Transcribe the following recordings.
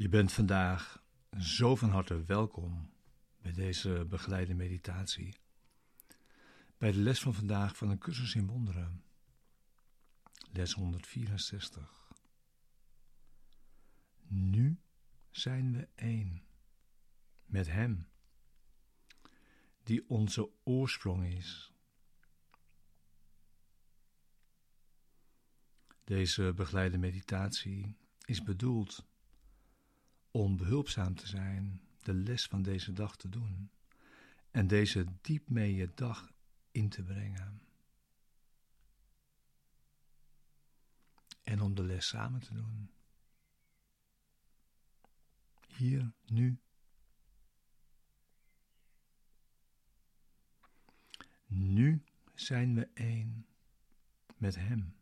Je bent vandaag zo van harte welkom bij deze begeleide meditatie. Bij de les van vandaag van een cursus in wonderen. Les 164. Nu zijn we één met Hem, die onze oorsprong is. Deze begeleide meditatie is bedoeld om behulpzaam te zijn, de les van deze dag te doen en deze diep mee je dag in te brengen. En om de les samen te doen. Hier, nu. Nu zijn we één met Hem,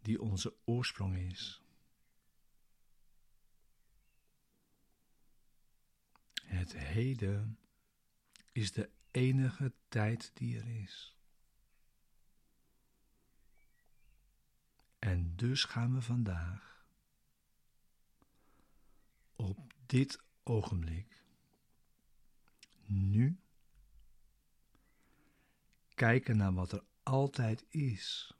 die onze oorsprong is. Het heden is de enige tijd die er is. En dus gaan we vandaag, op dit ogenblik, nu, kijken naar wat er altijd is.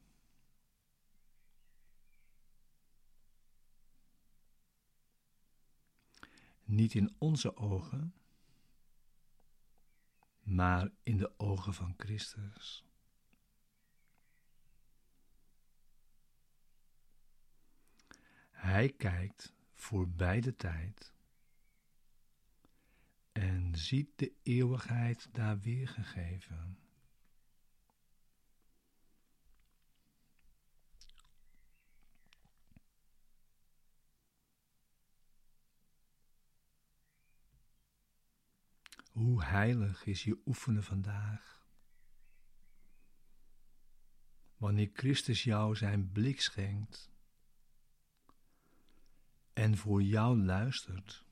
Niet in onze ogen, maar in de ogen van Christus. Hij kijkt voorbij de tijd en ziet de eeuwigheid daar weergegeven. Hoe heilig is je oefenen vandaag. Wanneer Christus jou zijn blik schenkt en voor jou luistert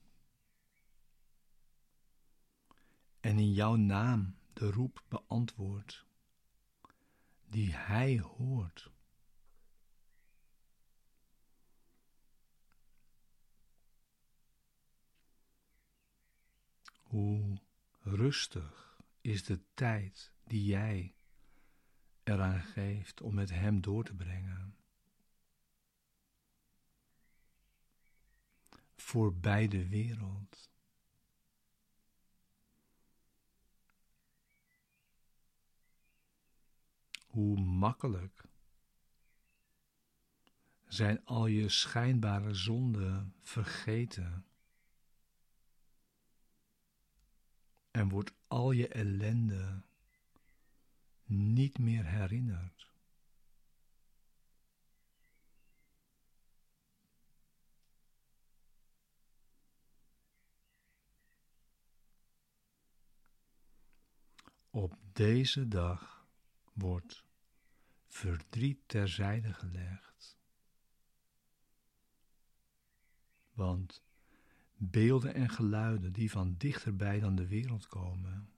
en in jouw naam de roep beantwoordt die Hij hoort. Hoe Rustig is de tijd die jij eraan geeft om met Hem door te brengen. Voorbij de wereld. Hoe makkelijk zijn al je schijnbare zonden vergeten en wordt al je ellende niet meer herinnerd. Op deze dag wordt verdriet terzijde gelegd. Want beelden en geluiden die van dichterbij dan de wereld komen,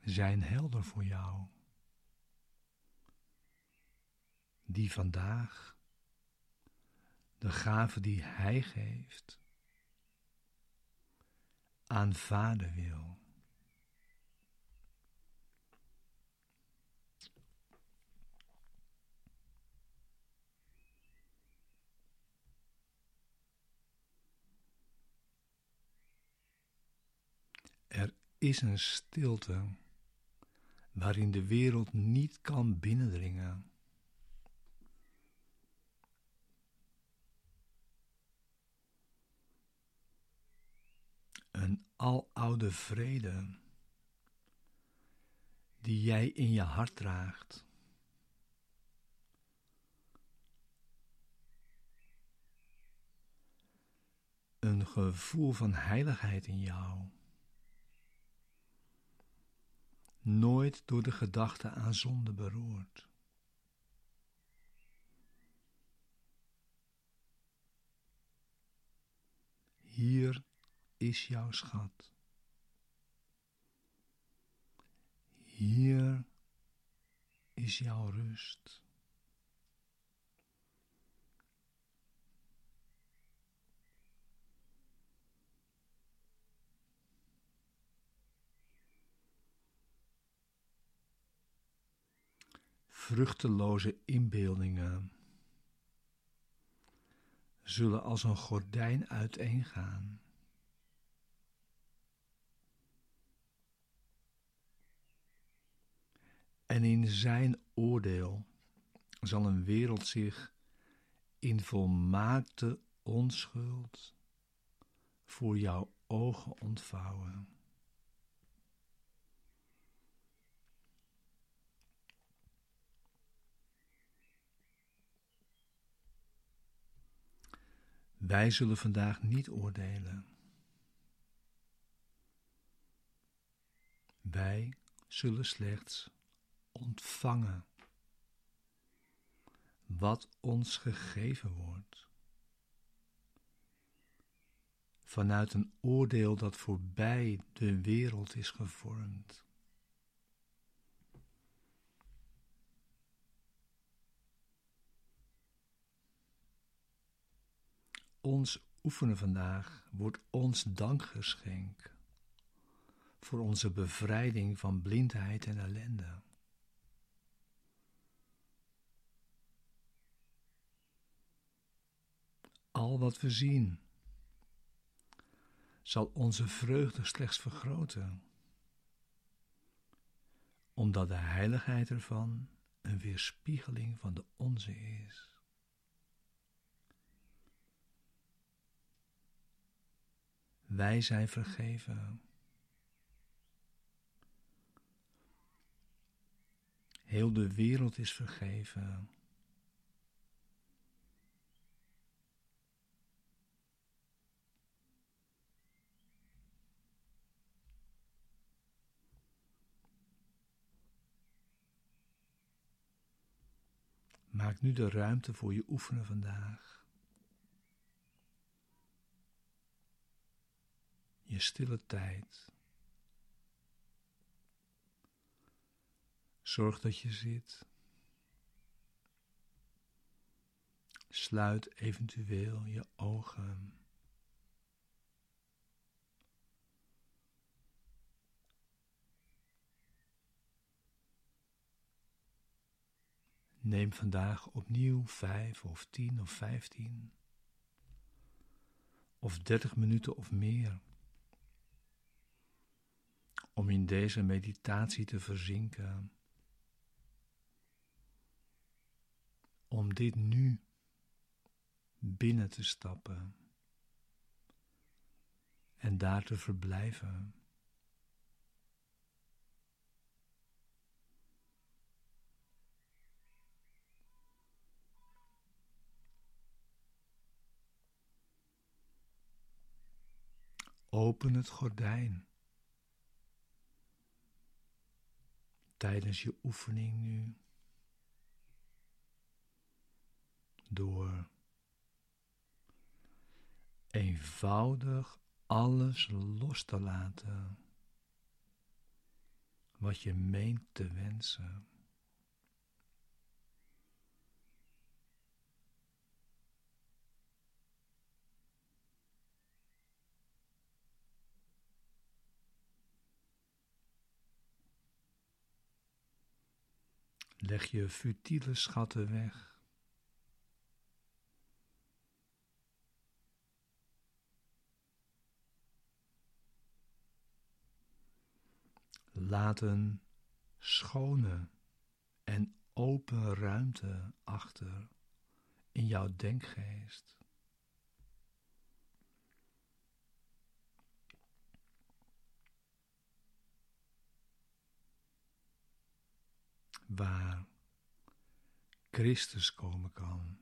zijn helder voor jou. Die vandaag de gave die Hij geeft aanvaarden wil. Is een stilte waarin de wereld niet kan binnendringen. Een aloude vrede die jij in je hart draagt. Een gevoel van heiligheid in jou. Nooit door de gedachte aan zonde beroerd. Hier is jouw schat. Hier is jouw rust. Vruchteloze inbeeldingen zullen als een gordijn uiteengaan. En in zijn oordeel zal een wereld zich in volmaakte onschuld voor jouw ogen ontvouwen. Wij zullen vandaag niet oordelen. Wij zullen slechts ontvangen wat ons gegeven wordt. Vanuit een oordeel dat voorbij de wereld is gevormd. Ons oefenen vandaag wordt ons dankgeschenk voor onze bevrijding van blindheid en ellende. Al wat we zien zal onze vreugde slechts vergroten, omdat de heiligheid ervan een weerspiegeling van de onze is. Wij zijn vergeven. Heel de wereld is vergeven. Maak nu de ruimte voor je oefenen vandaag. Stille tijd. Zorg dat je zit. Sluit eventueel je ogen. Neem vandaag opnieuw vijf of tien of vijftien of dertig minuten of meer om in deze meditatie te verzinken. Om dit nu binnen te stappen en daar te verblijven. Open het gordijn. Tijdens je oefening nu. Door eenvoudig alles los te laten wat je meent te wensen. Leg je futiele schatten weg. Laat een schone en open ruimte achter in jouw denkgeest. Waar Christus komen kan.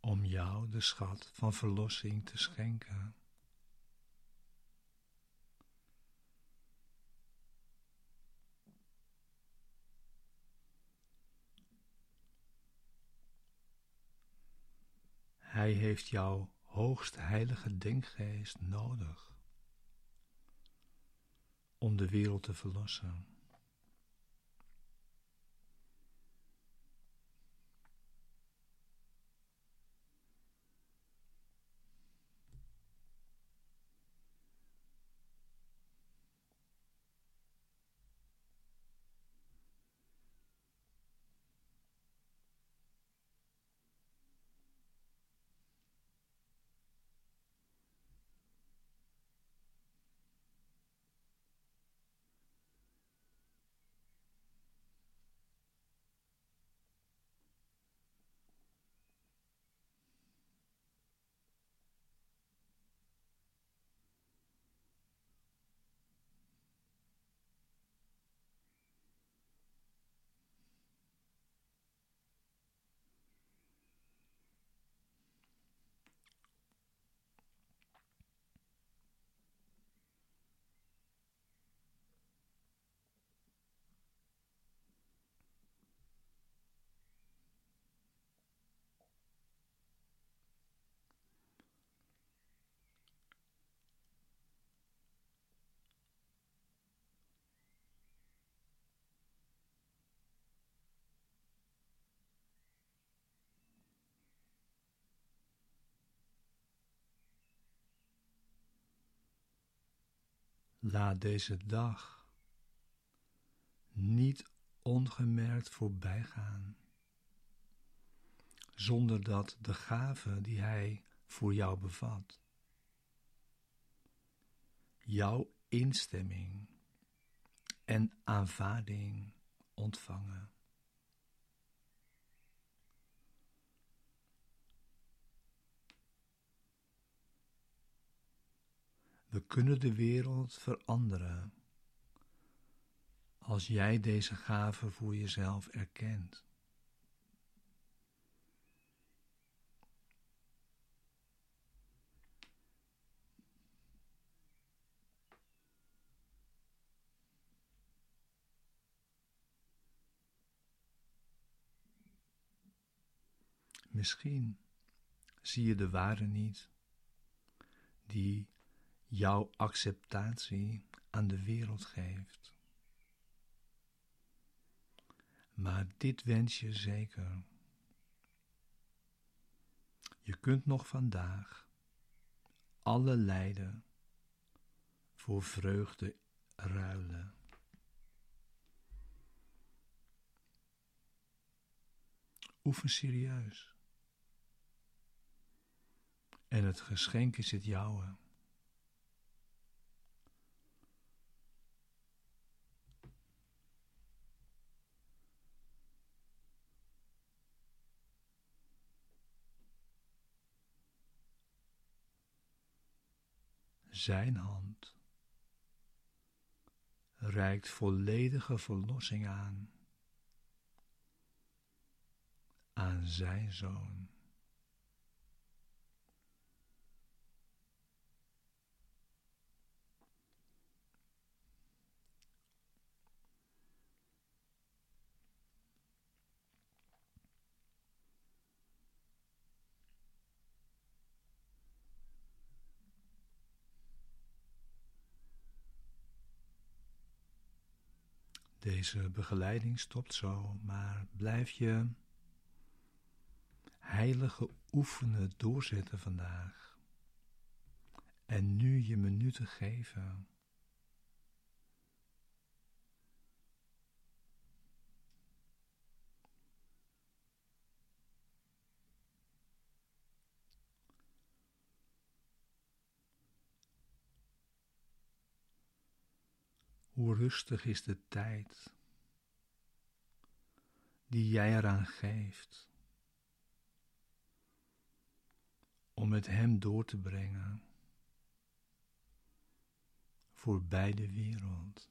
Om jou de schat van verlossing te schenken. Hij heeft jou hoogst heilige denkgeest nodig om de wereld te verlossen. Laat deze dag niet ongemerkt voorbij gaan, zonder dat de gave die Hij voor jou bevat, jouw instemming en aanvaarding ontvangen. We kunnen de wereld veranderen als jij deze gave voor jezelf erkent. Misschien zie je de waarde niet die jouw acceptatie aan de wereld geeft. Maar dit wens je zeker. Je kunt nog vandaag alle lijden voor vreugde ruilen. Oefen serieus. En het geschenk is het jouwe. Zijn hand reikt volledige verlossing aan aan zijn zoon. Deze begeleiding stopt zo, maar blijf je heilige oefenen doorzetten vandaag. En nu je minuten geven. Hoe rustig is de tijd die jij eraan geeft om met Hem door te brengen voor beide wereld.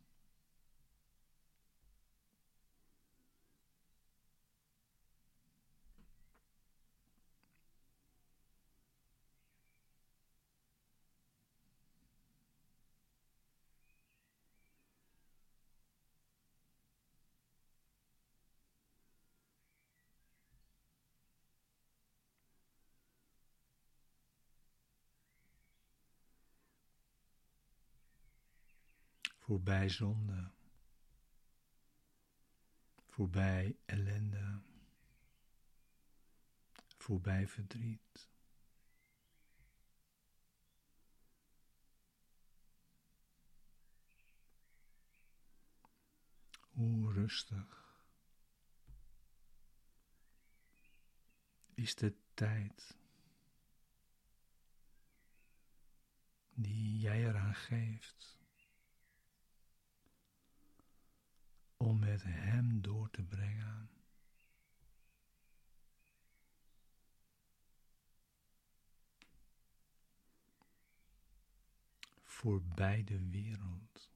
Voorbij zonde, voorbij ellende, voorbij verdriet. Hoe rustig is de tijd die jij eraan geeft. om Hem door te brengen. Voor beide wereld.